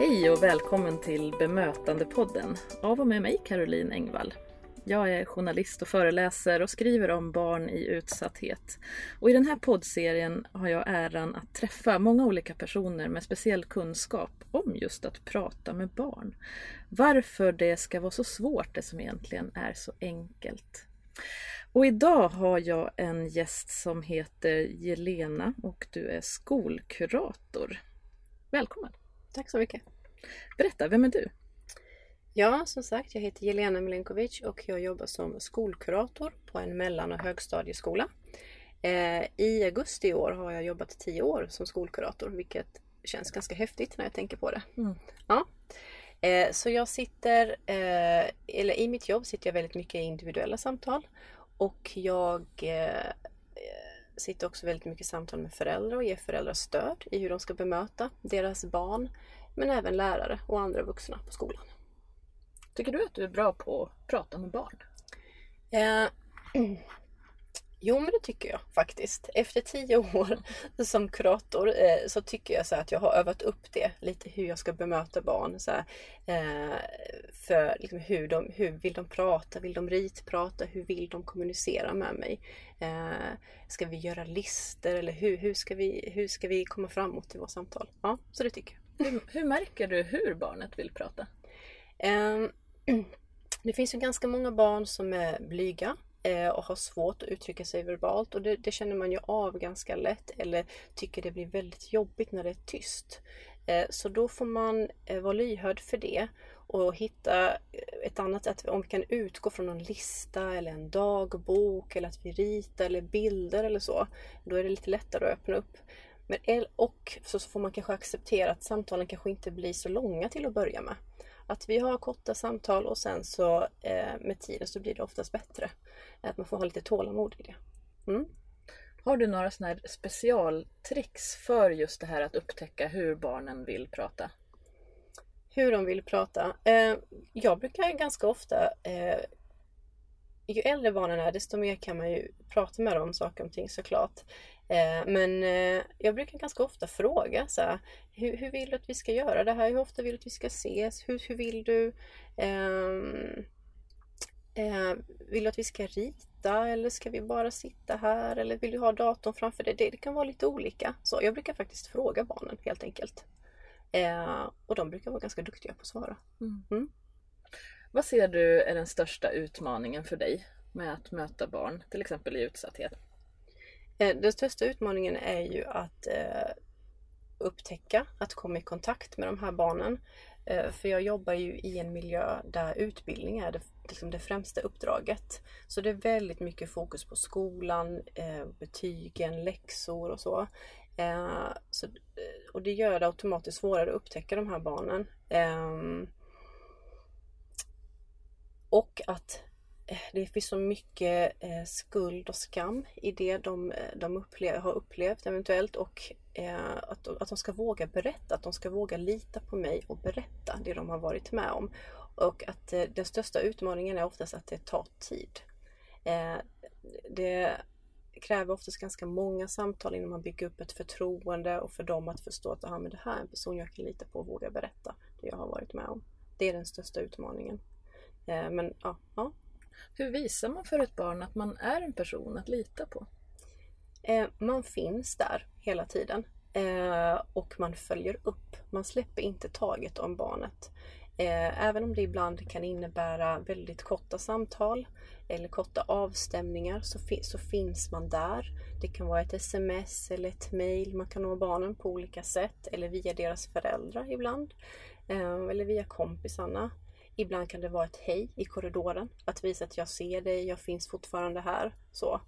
Hej och välkommen till Bemötandepodden av och med mig Caroline Engvall. Jag är journalist och föreläser och skriver om barn i utsatthet. Och I den här poddserien har jag äran att träffa många olika personer med speciell kunskap om just att prata med barn. Varför det ska vara så svårt det som egentligen är så enkelt. Och idag har jag en gäst som heter Jelena och du är skolkurator. Välkommen! Tack så mycket! Berätta, vem är du? Ja, som sagt, jag heter Jelena Milenkovic och jag jobbar som skolkurator på en mellan och högstadieskola. Eh, I augusti i år har jag jobbat tio år som skolkurator, vilket känns ganska häftigt när jag tänker på det. Mm. Ja. Eh, så jag sitter, eh, eller i mitt jobb sitter jag väldigt mycket i individuella samtal och jag sitter också väldigt mycket samtal med föräldrar och ger föräldrar stöd i hur de ska bemöta deras barn. Men även lärare och andra vuxna på skolan. Tycker du att du är bra på att prata med barn? Eh, Jo men det tycker jag faktiskt. Efter tio år som kurator eh, så tycker jag så att jag har övat upp det lite hur jag ska bemöta barn. Så här, eh, för liksom hur, de, hur vill de prata? Vill de ritprata? Hur vill de kommunicera med mig? Eh, ska vi göra listor eller hur, hur, ska vi, hur ska vi komma framåt i vårt samtal? Ja, så det tycker jag. Hur, hur märker du hur barnet vill prata? Ehm, det finns ju ganska många barn som är blyga Eh, Eh, och har svårt att uttrycka sig verbalt och det, det, känner man ju av ganska lätt eller tycker det blir väldigt jobbigt när det är tyst. Eh, så då får man eh, vara lyhörd för det och hitta ett annat sätt. Om vi kan utgå från en lista eller en dagbok eller att vi ritar eller bilder eller så. Då är det lite lättare att öppna upp. Men, och så får man kanske acceptera att samtalen kanske inte blir så långa till att börja med. Att vi har korta samtal och sen så eh, med tiden så blir det oftast bättre. Att man får ha lite tålamod i det. Mm. Har du några sådana här specialtricks för just det här att upptäcka hur barnen vill prata? Hur de vill prata? Eh, jag brukar ganska ofta eh, ju äldre barnen är desto mer kan man ju prata med dem om saker och ting såklart. Eh, men eh, jag brukar ganska ofta fråga så här, hur, hur, vill du att vi ska göra det här? Hur ofta vill du att vi ska ses? Hur, hur vill du? Eh, eh, vill du att vi ska rita eller ska vi bara sitta här? Eller vill du ha datorn framför dig? Det, det kan vara lite olika. Så jag brukar faktiskt fråga barnen helt enkelt. Eh, och de brukar vara ganska duktiga på att svara. Mm. Mm. Vad ser du är den största utmaningen för dig med att möta barn, till exempel i utsatthet? Eh, den största utmaningen är ju att eh, upptäcka, att komma i kontakt med de här barnen. Eh, för jag jobbar ju i en miljö där utbildning är det, liksom det främsta uppdraget. Så det är väldigt mycket fokus på skolan, eh, betygen, läxor och så. Eh, så och det gör det automatiskt svårare att upptäcka de här barnen. Ehm, och att Eh, det finns så mycket eh, skuld och skam i det de, eh, de upplev, har upplevt eventuellt och eh, att, att de ska våga berätta, att de ska våga lita på mig och berätta det de har varit med om. Och att eh, den största utmaningen är oftast att det tar tid. Eh, det kräver oftast ganska många samtal innan man bygger upp ett förtroende och för dem att förstå att ah, men det här är en person jag kan lita på och våga berätta det jag har varit med om. Det är den största utmaningen. Eh, men ja, ja hur visar man för ett barn att man är en person att lita på? Eh, man finns där hela tiden eh, och man följer upp. Man släpper inte taget om barnet. Eh, även om det ibland kan innebära väldigt korta samtal eller korta avstämningar så, fi så, finns man där. Det kan vara ett sms eller ett mail. Man kan nå barnen på olika sätt eller via deras föräldrar ibland. Eh, eller via kompisarna. Ibland kan det vara ett hej i korridoren. Att visa att jag ser dig, jag finns fortfarande här. Så.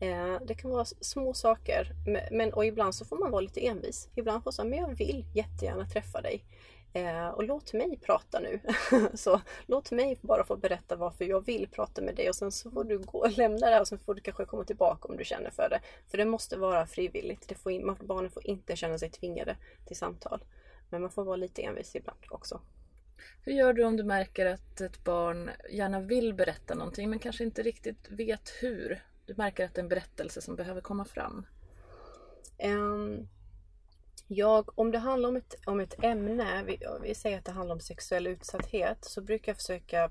Eh, det kan vara små saker. Men, och ibland så får man vara lite envis. Ibland får man säga, men jag vill jättegärna träffa dig. Eh, och låt mig prata nu. så låt mig bara få berätta varför jag vill prata med dig och sen så får du gå och lämna det och sen får du kanske komma tillbaka om du känner för det. För det måste vara frivilligt. Det får in, barnen får inte känna sig tvingade till samtal. Men man får vara lite envis ibland också. Hur gör du om du märker att ett barn gärna vill berätta någonting men kanske inte riktigt vet hur? Du märker att det är en berättelse som behöver komma fram. Um, Jag, om det handlar om ett, om ett ämne, vi, vi säger att det handlar om sexuell utsatthet, så brukar jag försöka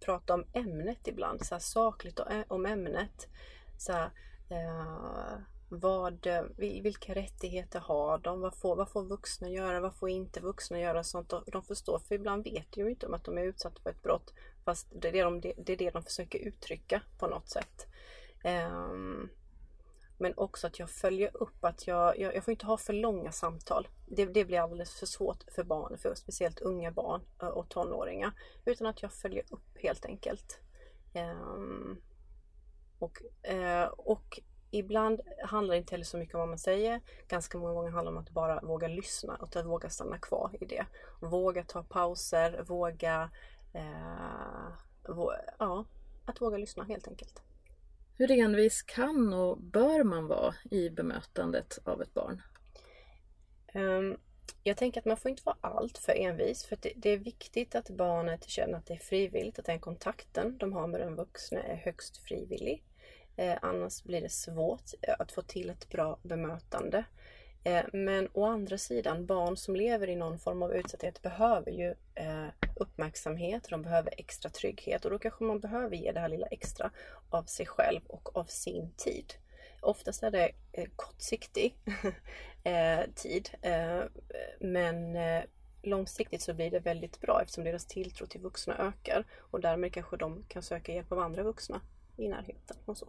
prata om ämnet ibland, så här sakligt eh, om ämnet. Så här, uh, vad, eh, vilka rättigheter har de? Vad får, vad får vuxna göra? Vad får inte vuxna göra? Sånt de förstår. För ibland vet de ju inte om att de är utsatta för ett brott. Fast det är det de, det är det de försöker uttrycka på något sätt. Um, men också att jag följer upp att jag, jag, jag, får inte ha för långa samtal. Det, det, blir alldeles för svårt för barn, för speciellt unga barn eh, och tonåringar. Utan att jag följer upp helt enkelt. Um, och, eh, och ibland handlar det inte heller så mycket om vad man säger. Ganska många gånger handlar det om att bara våga lyssna och att våga stanna kvar i det. Våga ta pauser, våga... Eh, våga ja, att våga lyssna helt enkelt. Hur envis kan och bör man vara i bemötandet av ett barn? Um, jag tänker att man får inte vara allt för envis för det, det, är viktigt att barnet känner att det är frivilligt, att den kontakten de har med den vuxna är högst frivillig. Eh, annars blir det svårt eh, att få till ett bra bemötande. Eh, men å andra sidan, barn som lever i någon form av utsatthet behöver ju eh, uppmärksamhet, de behöver extra trygghet och då kanske man behöver ge det här lilla extra av sig själv och av sin tid. Oftast är det eh, kortsiktig eh, tid eh, men eh, långsiktigt så blir det väldigt bra eftersom deras tilltro till vuxna ökar och därmed kanske de kan söka hjälp av andra vuxna i närheten och så.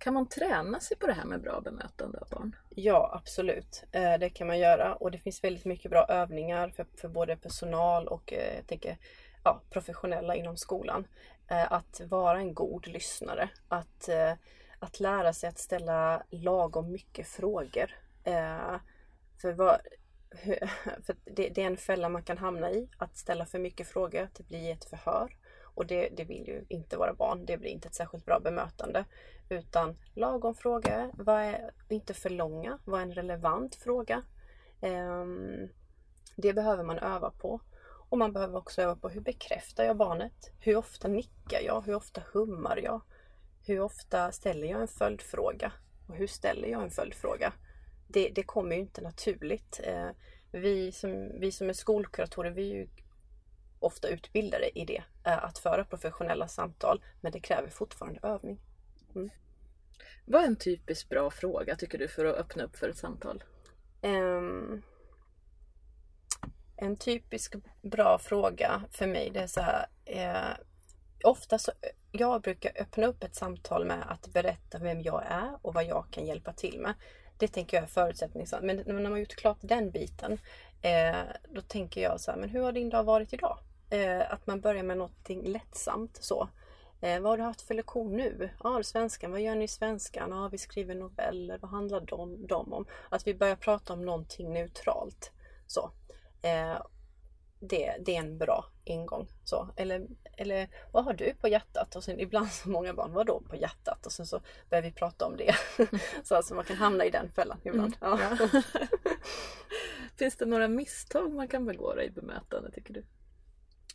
Kan man träna sig på det här med bra bemötande av barn? Ja, absolut. Eh, det kan man göra och det finns väldigt mycket bra övningar för, för både personal och eh, jag tänker, ja, professionella inom skolan. Eh, att vara en god lyssnare. Att, att lära sig att ställa lagom mycket frågor. För, vad, för det, det är en fälla man kan hamna i, att ställa för mycket frågor, att det blir ett förhör. Och det, det vill ju inte våra barn. Det blir inte ett särskilt bra bemötande. Utan lagom fråga, vad är, inte för långa, vad är en relevant fråga? Um, det behöver man öva på. Och man behöver också öva på hur bekräftar jag barnet? Hur ofta nickar jag? Hur ofta hummar jag? Hur ofta ställer jag en följdfråga? Och hur ställer jag en följdfråga? Det, det kommer ju inte naturligt. Ehm, vi som, vi som är skolkuratorer, vi är ju ofta utbildade i det, att föra professionella samtal. Men det kräver fortfarande övning. Mm. Vad är en typiskt bra fråga tycker du för att öppna upp för ett samtal? Um, en typisk bra fråga för mig det är så här. Eh, ofta så, jag brukar öppna upp ett samtal med att berätta vem jag är och vad jag kan hjälpa till med. Det tänker jag är förutsättningssatt. Men när man har gjort klart den biten eh, då tänker jag så här, men hur har din dag varit idag? Eh, att man börjar med någonting lättsamt så. Eh, vad har du haft för lektion nu? Ja, svenskan. Vad gör ni i svenskan? Ja, vi skriver noveller. Vad handlar de, de om? Att vi börjar prata om någonting neutralt. Så. Eh, det, det är en bra ingång. Så. Eller, eller vad har du på hjärtat? Och sen ibland så många barn, vad då på hjärtat? Och sen så börjar vi prata om det. så alltså man kan hamna i den fällan ibland. Mm, ja. Finns det några misstag man kan begå i bemötande tycker du?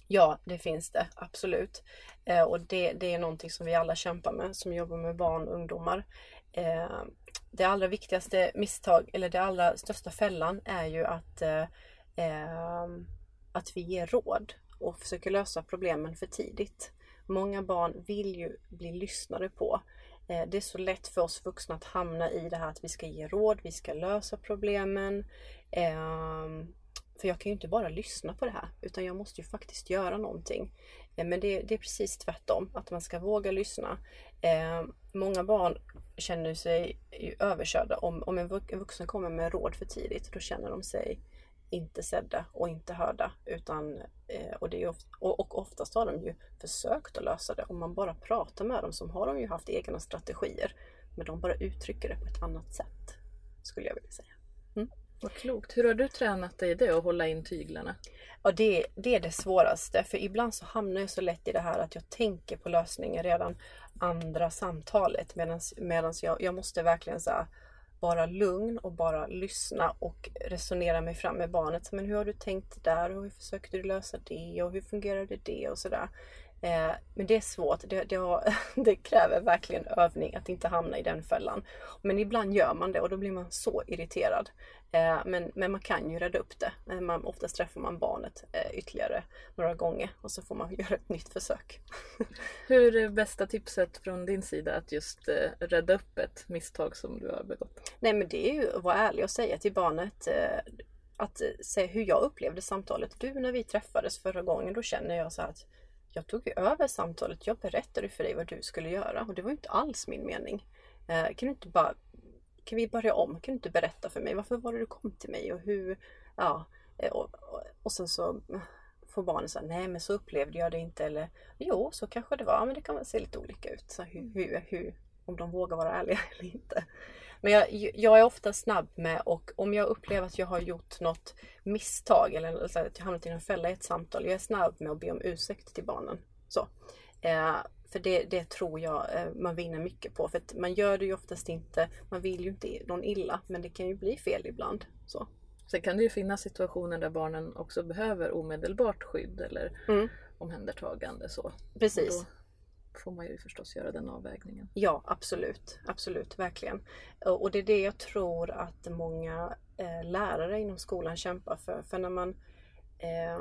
Ja, det finns det absolut. Eh, och det, det är någonting som vi alla kämpar med som jobbar med barn och ungdomar. Eh, det allra viktigaste misstag, eller det allra största fällan är ju att, eh, eh att vi ger råd och försöker lösa problemen för tidigt. Många barn vill ju bli lyssnade på. Eh, det är så lätt för oss vuxna att hamna i det här att vi ska ge råd, vi ska lösa problemen. Eh, för jag kan ju inte bara lyssna på det här utan jag måste ju faktiskt göra någonting. Eh, men det, det är precis tvärtom, att man ska våga lyssna. Eh, många barn känner sig överkörda om, om en vuxen kommer med råd för tidigt. Då känner de sig inte sedda och inte hörda. Utan, eh, och, det är ofta, och, och oftast har de ju försökt att lösa det. Om man bara pratar med dem så har de ju haft egna strategier. Men de bara uttrycker det på ett annat sätt. Skulle jag vilja säga. Vad klokt. Hur har du tränat dig i det att hålla in tyglarna? Ja, det, det är det svåraste. För ibland så hamnar jag så lätt i det här att jag tänker på lösningen redan andra samtalet. Medan jag, jag måste verkligen så här, vara lugn och bara lyssna och resonera mig fram med barnet. Men hur har du tänkt där? Och hur försökte du lösa det? Och hur fungerade det? Och sådär. Eh, men det är svårt. Det, det, har, det, kräver verkligen övning att inte hamna i den fällan. Men ibland gör man det och då blir man så irriterad. Eh, men, men man kan ju rädda upp det. Eh, man, oftast träffar man barnet eh, ytterligare några gånger och så får man göra ett nytt försök. Hur är bästa tipset från din sida att just eh, rädda upp ett misstag som du har begått? Nej men det är ju att vara ärlig och säga till barnet att säga hur jag upplevde samtalet. Du, när vi träffades förra gången, då känner jag så här att jag tog ju över samtalet. Jag berättade för dig vad du skulle göra och det var inte alls min mening. Eh, kan du inte bara kan vi börja om? Kan du inte berätta för mig varför var det du kom till mig och hur? Ja, eh, och, och, och sen så får barnen säga nej men så upplevde jag det inte eller jo så kanske det var, men det kan väl se lite olika ut. Så hur, hur, hur, om de vågar vara ärliga eller inte. Men jag, jag är ofta snabb med och om jag upplever att jag har gjort något misstag eller att jag hamnat i en fälla i ett samtal. Jag är snabb med att be om ursäkt till barnen. Så. Eh, för det, det, tror jag eh, man vinner mycket på. För man gör det ju oftast inte, man vill ju inte någon illa men det kan ju bli fel ibland. Så. Sen kan det ju finnas situationer där barnen också behöver omedelbart skydd eller mm. omhändertagande. Så. Precis får man ju förstås göra den avvägningen. Ja absolut, absolut, verkligen. Och det är det jag tror att många eh, lärare inom skolan kämpar för. För när man eh,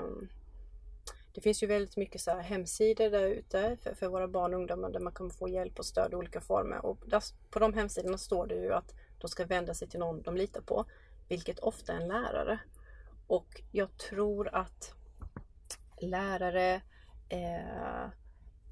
det finns ju väldigt mycket så här hemsidor där ute för, för, våra barn och ungdomar där man kan få hjälp och stöd i olika former. Och där, på de hemsidorna står det ju att de ska vända sig till någon de litar på, vilket ofta är en lärare. Och jag tror att lärare eh,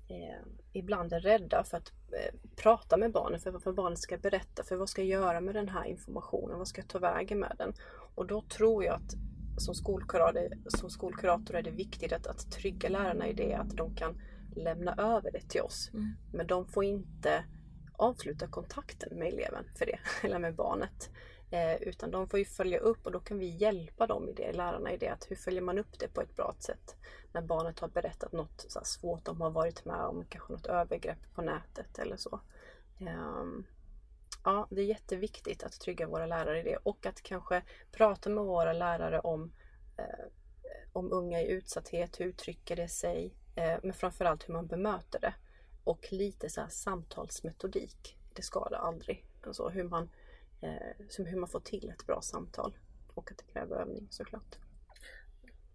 eh, ibland är rädda för att eh, prata med barnen, för vad barnet ska berätta, för vad ska jag göra med den här informationen, vad ska jag ta vägen med den? Och då tror jag att som skolkurator, som skolkurator är det viktigt att, att trygga lärarna i det, att de kan lämna över det till oss. Mm. Men de får inte avsluta kontakten med eleven för det, eller med barnet. Eh, utan de får ju följa upp och då kan vi hjälpa dem i det, lärarna i det. Att hur följer man upp det på ett bra sätt? När barnet har berättat något så svårt de har varit med om, kanske något övergrepp på nätet eller så. Ehm, ja, det är jätteviktigt att trygga våra lärare i det och att kanske prata med våra lärare om, eh, om unga i utsatthet, hur uttrycker det sig? Eh, men framförallt hur man bemöter det. Och lite så samtalsmetodik. Det skadar aldrig. Alltså hur man eh, som hur man får till ett bra samtal. Och att det kräver övning såklart.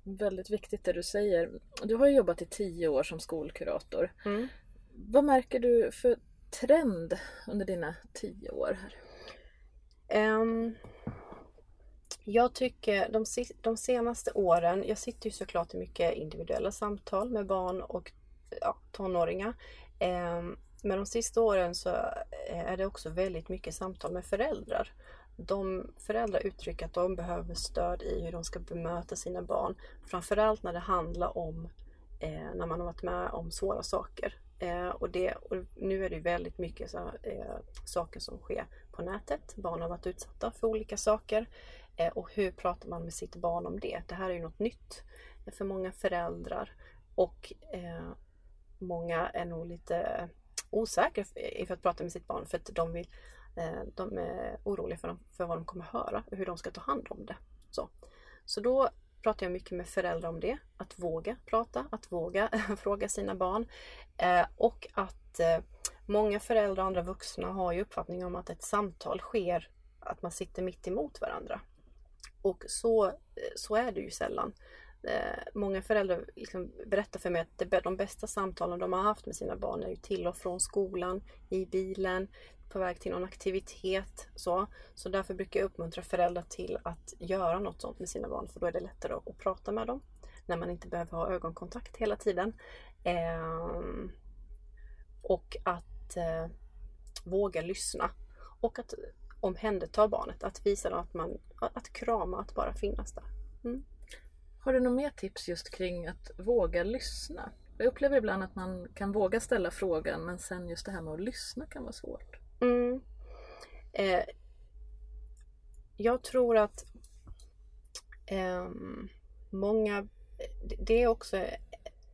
Väldigt viktigt det du säger. Du har jobbat i tio år som skolkurator. Mm. Vad märker du för trend under dina tio år här? Um, jag tycker de, de, senaste åren, jag sitter ju såklart i mycket individuella samtal med barn och ja, tonåringar. Um, men de sista åren så är det också väldigt mycket samtal med föräldrar. De föräldrar uttrycker att de behöver stöd i hur de ska bemöta sina barn. Framförallt när det handlar om eh, när man har varit med om svåra saker. Eh, och, det, och nu är det väldigt mycket så, eh, saker som sker på nätet. Barn har varit utsatta för olika saker. Eh, och hur pratar man med sitt barn om det? Det här är ju något nytt för många föräldrar. Och eh, många är nog lite osäkra inför att prata med sitt barn för att de, vill, Eh, de är oroliga för, dem, för vad de kommer höra och hur de ska ta hand om det. Så, så då pratar jag mycket med föräldrar om det. Att våga prata, att våga fråga sina barn. Eh, och att eh, många föräldrar och andra vuxna har ju uppfattning om att ett samtal sker, att man sitter mitt emot varandra. Och så, så är det ju sällan. Eh, många föräldrar liksom berättar för mig att det, de bästa samtalen de har haft med sina barn är ju till och från skolan, i bilen, på väg till någon aktivitet. Så, så därför brukar jag uppmuntra föräldrar till att göra något sånt med sina barn för då är det lättare att, att prata med dem. När man inte behöver ha ögonkontakt hela tiden. Eh, och att eh, våga lyssna. Och att omhänderta barnet, att visa dem att man, att krama, att bara finnas där. Mm. Har du något mer tips just kring att våga lyssna? Jag upplever ibland att man kan våga ställa frågan men sen just det här med att lyssna kan vara svårt. Mm. Eh, jag tror att eh, många, det är också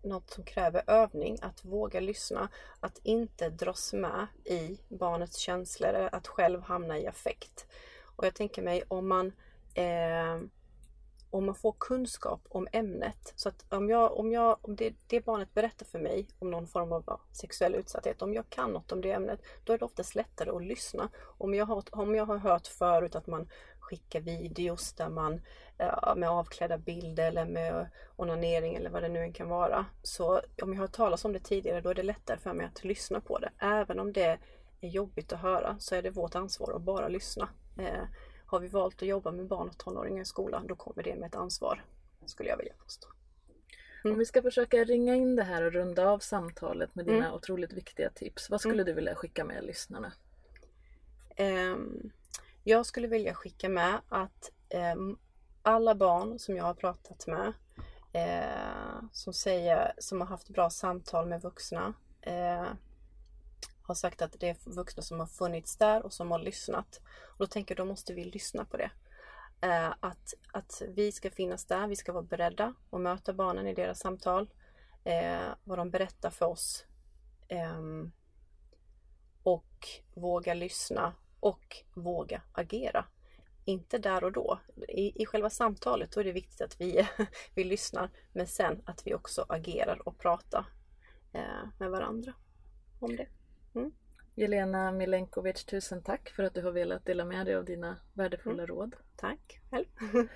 något som kräver övning, att våga lyssna. Att inte dras med i barnets känslor, att själv hamna i affekt. Och jag tänker mig om man eh, om man får kunskap om ämnet. Så att om, jag, om, jag, om det, det barnet berättar för mig om någon form av sexuell utsatthet, om jag kan något om det ämnet, då är det oftast lättare att lyssna. Om jag har, om jag har hört förut att man skickar videos där man med avklädda bilder eller med onanering eller vad det nu kan vara. Så om jag har talat om det tidigare då är det lättare för mig att lyssna på det. Även om det är jobbigt att höra så är det vårt ansvar att bara lyssna. Eh, Eh, har vi valt att jobba med barn och tonåringar i skolan, då kommer det med ett ansvar, skulle jag vilja påstå. Mm. Om vi ska försöka ringa in det här och runda av samtalet med dina mm. otroligt viktiga tips. Vad skulle mm. du vilja skicka med lyssnarna? Um, jag skulle vilja skicka med att um, alla barn som jag har pratat med uh, som, säger, som har haft bra samtal med vuxna uh, har sagt att det är vuxna som har funnits där och som har lyssnat. Och då tänker jag, då måste vi lyssna på det. Eh, att, att vi ska finnas där, vi ska vara beredda och möta barnen i deras samtal. Eh, vad de berättar för oss. Eh, och våga lyssna och våga agera. Inte där och då. I, i själva samtalet då är det viktigt att vi, vi lyssnar men sen att vi också agerar och pratar eh, med varandra om det. Mm. Jelena Milenkovic, tusen tack för att du har velat dela med dig av dina värdefulla mm. råd. Tack själv.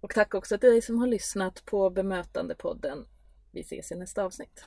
Och tack också till dig som har lyssnat på Bemötandepodden. Vi ses i nästa avsnitt.